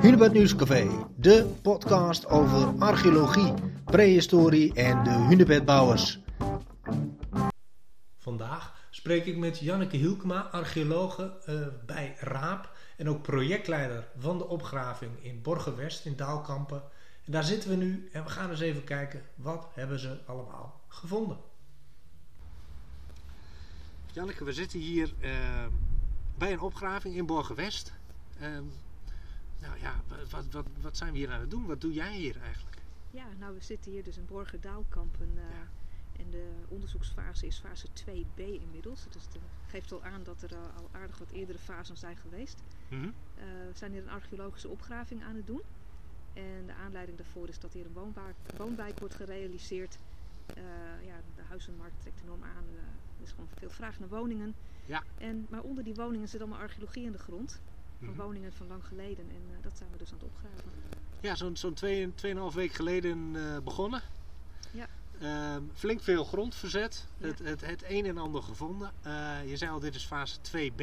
Hunebed Nieuwscafé, de podcast over archeologie, prehistorie en de hunebedbouwers. Vandaag spreek ik met Janneke Hielkema, archeologe uh, bij RAAP en ook projectleider van de opgraving in Borgenwest in Daalkampen. En daar zitten we nu en we gaan eens even kijken wat hebben ze allemaal gevonden. Janneke, we zitten hier uh, bij een opgraving in Borgenwest. Uh, nou ja, wat, wat, wat zijn we hier aan het doen? Wat doe jij hier eigenlijk? Ja, nou we zitten hier dus in Borgen-Daalkampen. Uh, ja. En de onderzoeksfase is fase 2b inmiddels. Dus dat geeft al aan dat er al aardig wat eerdere fasen zijn geweest. Mm -hmm. we zijn hier een archeologische opgraving aan het doen. En de aanleiding daarvoor is dat hier een woonwijk, woonwijk wordt gerealiseerd. ja, de huizenmarkt trekt enorm aan. er is gewoon veel vraag naar woningen. Ja. En, maar onder die woningen zit allemaal archeologie in de grond. Van mm-hmm. woningen van lang geleden. En uh, dat zijn we dus aan het opgraven. Ja, zo'n zo'n 2,5 week geleden uh, begonnen. Ja. Uh, flink veel grond verzet. Ja. Het, het, het een en ander gevonden. Uh, je zei al, dit is fase 2b.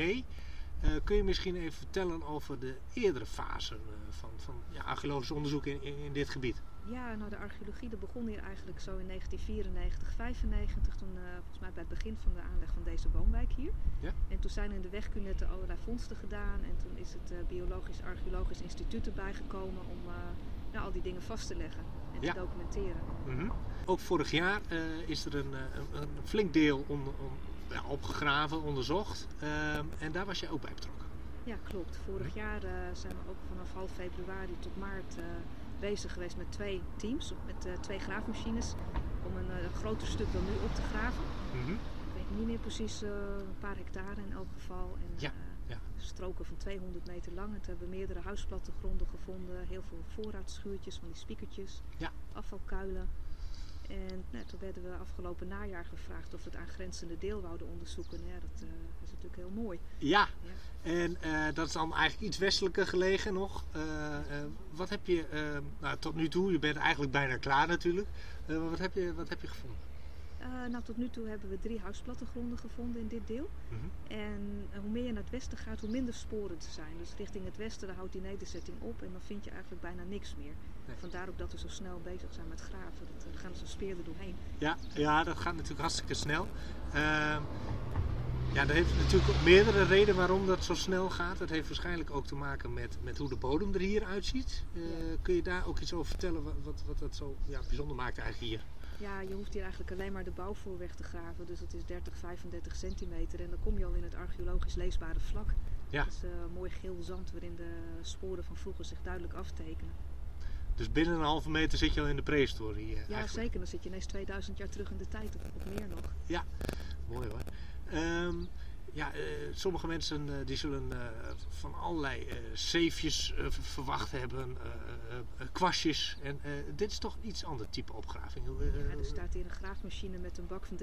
Kun je misschien even vertellen over de eerdere fasen van, van ja, archeologisch onderzoek in, in, in dit gebied? Ja, nou de archeologie dat begon hier eigenlijk zo in 1994, 95. Toen uh, volgens mij bij het begin van de aanleg van deze woonwijk hier. Ja? En toen zijn in de wegkunde allerlei vondsten gedaan. En toen is het uh, Biologisch Archeologisch Instituut erbij gekomen om nou, al die dingen vast te leggen en ja. te documenteren. Mm -hmm. Ook vorig jaar is er een, een, een, flink deel on, ja, opgegraven, onderzocht. Ehm, en daar was je ook bij betrokken. Ja, klopt. Vorig jaar zijn we ook vanaf half februari tot maart bezig geweest met twee teams, met uh, twee graafmachines, om een groter stuk dan nu op te graven. Mm -hmm. Ik weet niet meer precies, een paar hectare in elk geval. En, ja, ja. Stroken van 200 meter lang. Toen hebben meerdere huisplattegronden gevonden, heel veel voorraadschuurtjes van die spiekertjes, ja. afvalkuilen. En nou, toen werden we afgelopen najaar gevraagd of we het aangrenzende deel wouden onderzoeken. Ja, dat uh, is natuurlijk heel mooi. Ja, ja. en uh, dat is dan eigenlijk iets westelijker gelegen nog. Uh, wat heb je, nou, tot nu toe, je bent eigenlijk bijna klaar natuurlijk. wat, heb je, wat heb je gevonden? Uh, nou, tot nu toe hebben we drie huisplattegronden gevonden in dit deel. Mm -hmm. En uh, hoe meer je naar het westen gaat, hoe minder sporen er zijn. Dus richting het westen, daar houdt die nederzetting op en dan vind je eigenlijk bijna niks meer. Nee. Vandaar ook dat we zo snel bezig zijn met graven. Dat uh, gaan er zo speerder doorheen. Ja, ja, dat gaat natuurlijk hartstikke snel. Ehm, ja, dat heeft natuurlijk meerdere redenen waarom dat zo snel gaat. Dat heeft waarschijnlijk ook te maken met, met hoe de bodem er hier uitziet. Ja. Kun je daar ook iets over vertellen wat, wat, wat dat zo ja, bijzonder maakt eigenlijk hier? Ja, je hoeft hier eigenlijk alleen maar de bouwvoorweg te graven. Dus dat is 30, 35 centimeter. En dan kom je al in het archeologisch leesbare vlak. Ja. Dat is uh, mooi geel zand waarin de sporen van vroeger zich duidelijk aftekenen. Dus binnen een halve meter zit je al in de prehistorie? Uh, ja, eigenlijk. zeker. Dan zit je ineens 2000 jaar terug in de tijd of, of meer nog. Ja, mooi hoor. Um, ja, uh, sommige mensen uh, die zullen uh, van allerlei zeefjes verwacht hebben, kwastjes. En dit is toch een iets ander type opgraving. ja, er staat hier een graafmachine met een bak van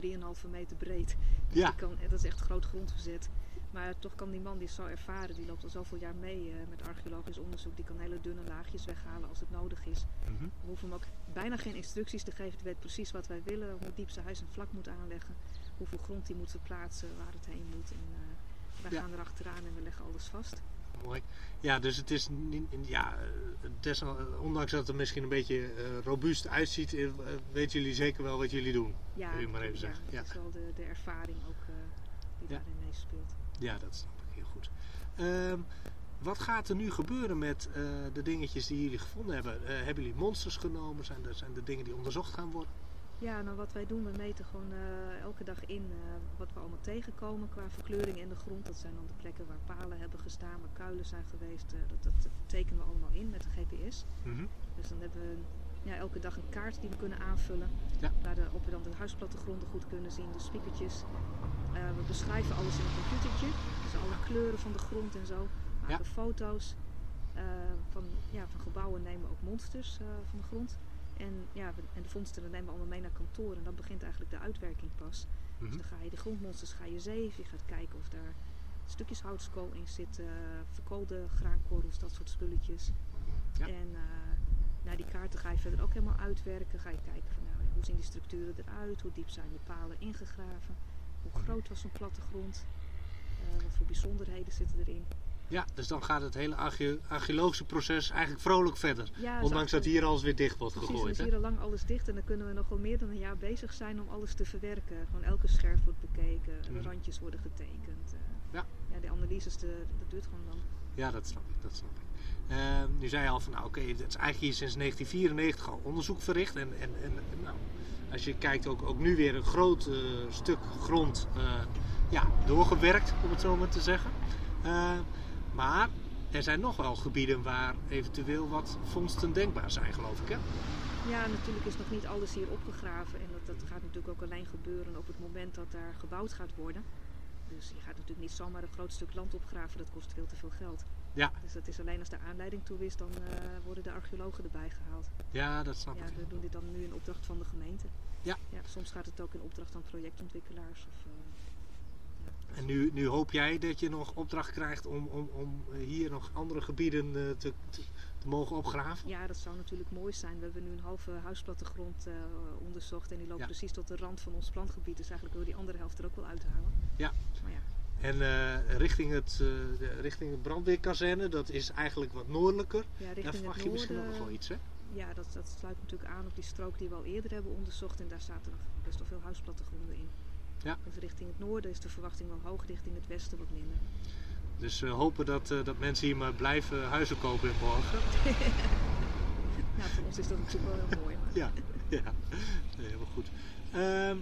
3,5 meter breed. Dus ja. Kan, dat is echt groot grondverzet. Maar toch kan die man die is zo ervaren, die loopt al zoveel jaar mee met archeologisch onderzoek. Die kan hele dunne laagjes weghalen als het nodig is. Mm -hmm. We hoeven hem ook bijna geen instructies te geven. Hij weet precies wat wij willen, hoe diep zijn huis en vlak moet aanleggen hoeveel grond hij moet verplaatsen, waar het heen moet. En uh, wij ja. gaan erachteraan en we leggen alles vast. Mooi. Ja, dus het is ja, des, ondanks dat het er misschien een beetje uh, robuust uitziet, uh, weten jullie zeker wel wat jullie doen. Ja, wil je maar even ja, zeggen. Ja, dat is wel de, de ervaring ook die ja. daarin meespeelt. Ja, dat snap ik heel goed. Um, wat gaat er nu gebeuren met de dingetjes die jullie gevonden hebben? hebben jullie monsters genomen? Zijn er, zijn er dingen die onderzocht gaan worden? Ja, nou wat wij doen, we meten gewoon uh, elke dag in uh, wat we allemaal tegenkomen qua verkleuring in de grond. Dat zijn dan de plekken waar palen hebben gestaan, waar kuilen zijn geweest. Uh, dat, dat, tekenen we allemaal in met de GPS. Mm -hmm. Dus dan hebben we ja, elke dag een kaart die we kunnen aanvullen. Ja. Waarop we dan de huisplattegronden goed kunnen zien, de spiekertjes. We beschrijven alles in een computertje. Dus alle kleuren van de grond en zo. Maken ja. foto's. van, ja, van gebouwen nemen we ook monsters van de grond. En, ja, en de vondsten nemen we allemaal mee naar kantoor en dan begint eigenlijk de uitwerking pas. Dus dan ga je de grondmonsters ga je zeven, je gaat kijken of daar stukjes houtskool in zitten, verkoolde graankorrels, dat soort spulletjes. Ja. En uh, naar die kaarten ga je verder ook helemaal uitwerken. Ga je kijken van nou, hoe zien die structuren eruit, hoe diep zijn de palen ingegraven, hoe groot was zo'n plattegrond, uh, wat voor bijzonderheden zitten erin. Ja, dus dan gaat het hele arche- archeologische proces eigenlijk vrolijk verder. Ja, is Ondanks dat hier alles weer dicht wordt Precies, gegooid. is Hè? hier al lang alles dicht en dan kunnen we nog wel meer dan een jaar bezig zijn om alles te verwerken. Gewoon elke scherf wordt bekeken, de Mhm. randjes worden getekend. eh. Ja. ja, de analyses, de, dat duurt gewoon lang. Ja, dat snap ik. Dat snap ik. Ehm, nu zei je al van, nou oké, het is eigenlijk hier sinds 1994 al onderzoek verricht. En, en, en nou, als je kijkt, ook, ook nu weer een groot eh, stuk grond eh, ja, doorgewerkt, om het zo maar te zeggen. Maar er zijn nog wel gebieden waar eventueel wat vondsten denkbaar zijn, geloof ik. Hè? Ja, natuurlijk is nog niet alles hier opgegraven en dat, dat gaat natuurlijk ook alleen gebeuren op het moment dat daar gebouwd gaat worden. Dus je gaat natuurlijk niet zomaar een groot stuk land opgraven, dat kost veel te veel geld. Ja. Dus dat is alleen als de aanleiding toe is, dan eh, worden de archeologen erbij gehaald. Ja, dat snap Ja, ik. we doen dit dan nu in opdracht van de gemeente. Ja. soms gaat het ook in opdracht van projectontwikkelaars. Of, eh, ja. En nu, nu hoop jij dat je nog opdracht krijgt om, om, om eh, hier nog andere gebieden eh, te, te, te mogen opgraven? Ja, dat zou natuurlijk mooi zijn. We hebben nu een halve huisplattegrond eh onderzocht en die loopt Ja. precies tot de rand van ons plantgebied. Dus eigenlijk wil die andere helft er ook wel uithalen. Ja. Maar ja, En richting, het, de, richting het brandweerkazerne, dat is eigenlijk wat noordelijker. ja Daar verwacht je misschien nog wel iets, hè? Ja, dat, dat sluit natuurlijk aan op die strook die we al eerder hebben onderzocht. En daar zaten nog best wel veel huisplattegronden in. Ja. Dus richting het noorden is de verwachting wel hoog, richting het westen wat minder. Dus we hopen dat, eh, dat mensen hier maar blijven huizen kopen in Borgen. Ja, voor ons is dat natuurlijk wel heel mooi. Ja, ja. Nee, helemaal goed. Ehm,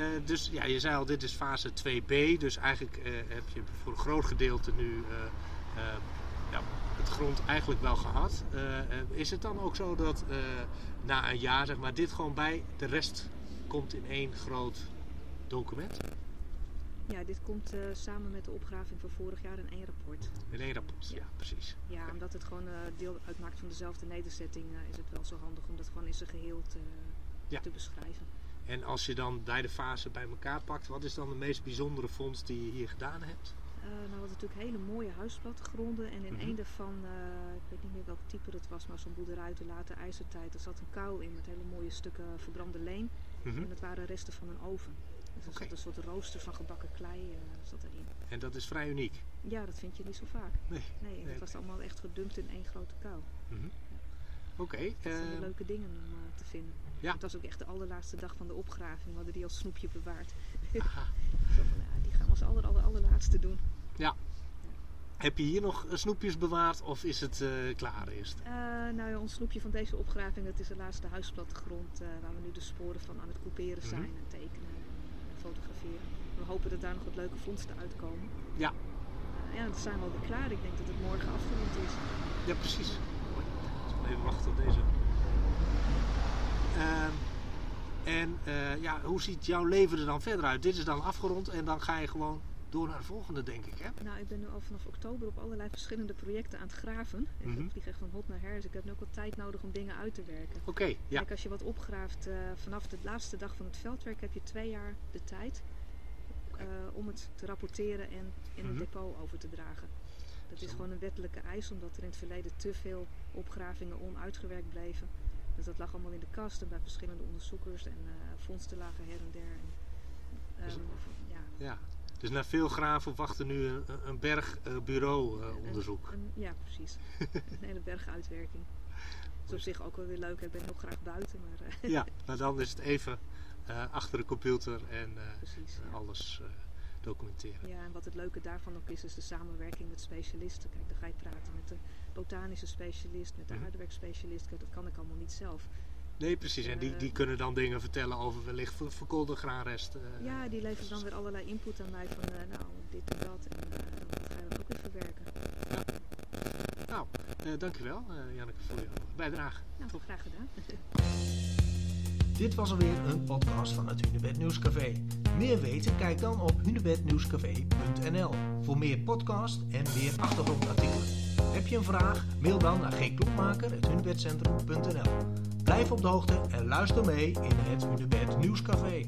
eh, dus ja, je zei al, dit is fase 2b. Dus eigenlijk eh, heb je voor een groot gedeelte nu eh, eh, ja, het grond eigenlijk wel gehad. Eh, eh, is het dan ook zo dat eh, na een jaar, zeg maar, dit gewoon bij de rest komt in één groot document? Ja, dit komt eh, samen met de opgraving van vorig jaar in één rapport. In één rapport, ja, Ja. precies. Ja, omdat het gewoon eh, deel uitmaakt van dezelfde nederzetting, eh, is het wel zo handig om dat gewoon in zijn geheel te, Ja. te beschrijven. En als je dan beide fasen bij elkaar pakt, wat is dan de meest bijzondere vondst die je hier gedaan hebt? Nou, we hadden natuurlijk hele mooie huisplattegronden. En in Mhm. één daarvan, eh, ik weet niet meer welk type dat was, maar zo'n boerderij uit de late ijzertijd. Er zat een kuil in met hele mooie stukken verbrande leem. Mhm. En dat waren resten van een oven. Dus er zat een soort rooster van gebakken klei eh, zat erin. En dat is vrij uniek. Ja, dat vind je niet zo vaak. Nee. Nee, dat was allemaal echt gedumpt in één grote kuil. Mhm. Oké. Dat zijn de ehm, leuke dingen om eh, te vinden. Ja. Het was ook echt de allerlaatste dag van de opgraving. We hadden die als snoepje bewaard. aha. Zo van, ja, die gaan we als aller, aller, allerlaatste doen. Heb je hier nog eh, snoepjes bewaard of is het eh, klaar eerst? Eh, nou ja, ons snoepje van deze opgraving, dat is de laatste huisplattegrond. eh waar we nu de sporen van aan het couperen Mhm. zijn en tekenen en fotograferen. We hopen dat daar nog wat leuke vondsten uitkomen. Ja. Ja, dan zijn we alweer klaar. Ik denk dat het morgen afgerond is. Ja, precies. Mooi. Dus even wachten tot deze. Ehm, en eh, ja, hoe ziet jouw leven er dan verder uit? Dit is dan afgerond en dan ga je gewoon door naar de volgende, denk ik. Hè? Nou, ik ben nu al vanaf oktober op allerlei verschillende projecten aan het graven. Ik Mhm. vlieg echt van hot naar her, dus ik heb nu ook wat tijd nodig om dingen uit te werken. Oké, ja. Kijk, als je wat opgraaft eh, vanaf de laatste dag van het veldwerk heb je twee jaar de tijd eh, om het te rapporteren en in een Mhm. depot over te dragen. Dat is gewoon een wettelijke eis, omdat er in het verleden te veel opgravingen onuitgewerkt bleven. Dus dat lag allemaal in de kast en bij verschillende onderzoekers en vondsten lagen her en der. En, ehm, ja, ja. Dus na veel graven wachten nu een, een berg eh, bureau onderzoek. Een- ja, precies. een hele berg uitwerking. Dat is op zich ook wel weer leuk. Ik ben heel graag buiten, maar eh, Ja, maar dan is het even eh, achter de computer en precies. ja. alles documenteren. Ja, en wat het leuke daarvan ook is, is de samenwerking met specialisten. Kijk, dan ga je praten met de botanische specialist, met de aardwerkspecialist. Kijk, dat kan ik allemaal niet zelf. Nee, precies. En die, die kunnen dan dingen vertellen over wellicht ver- verkoolde graanrest. eh, Ja, die leveren dan weer allerlei input aan mij van, eh, nou, dit en dat. En eh, dat ga je dan ook weer verwerken. Nou, eh, dankjewel eh Janneke voor jouw bijdrage. Nou, Top. graag gedaan. Dit was alweer een podcast van het Hunebed Nieuwscafé. Meer weten? Kijk dan op hunebednieuwscafé.nl voor meer podcast en meer achtergrondartikelen. Heb je een vraag? Mail dan naar gklokmaker.hunebedcentrum.nl Blijf op de hoogte en luister mee in het Hunebed Nieuwscafé.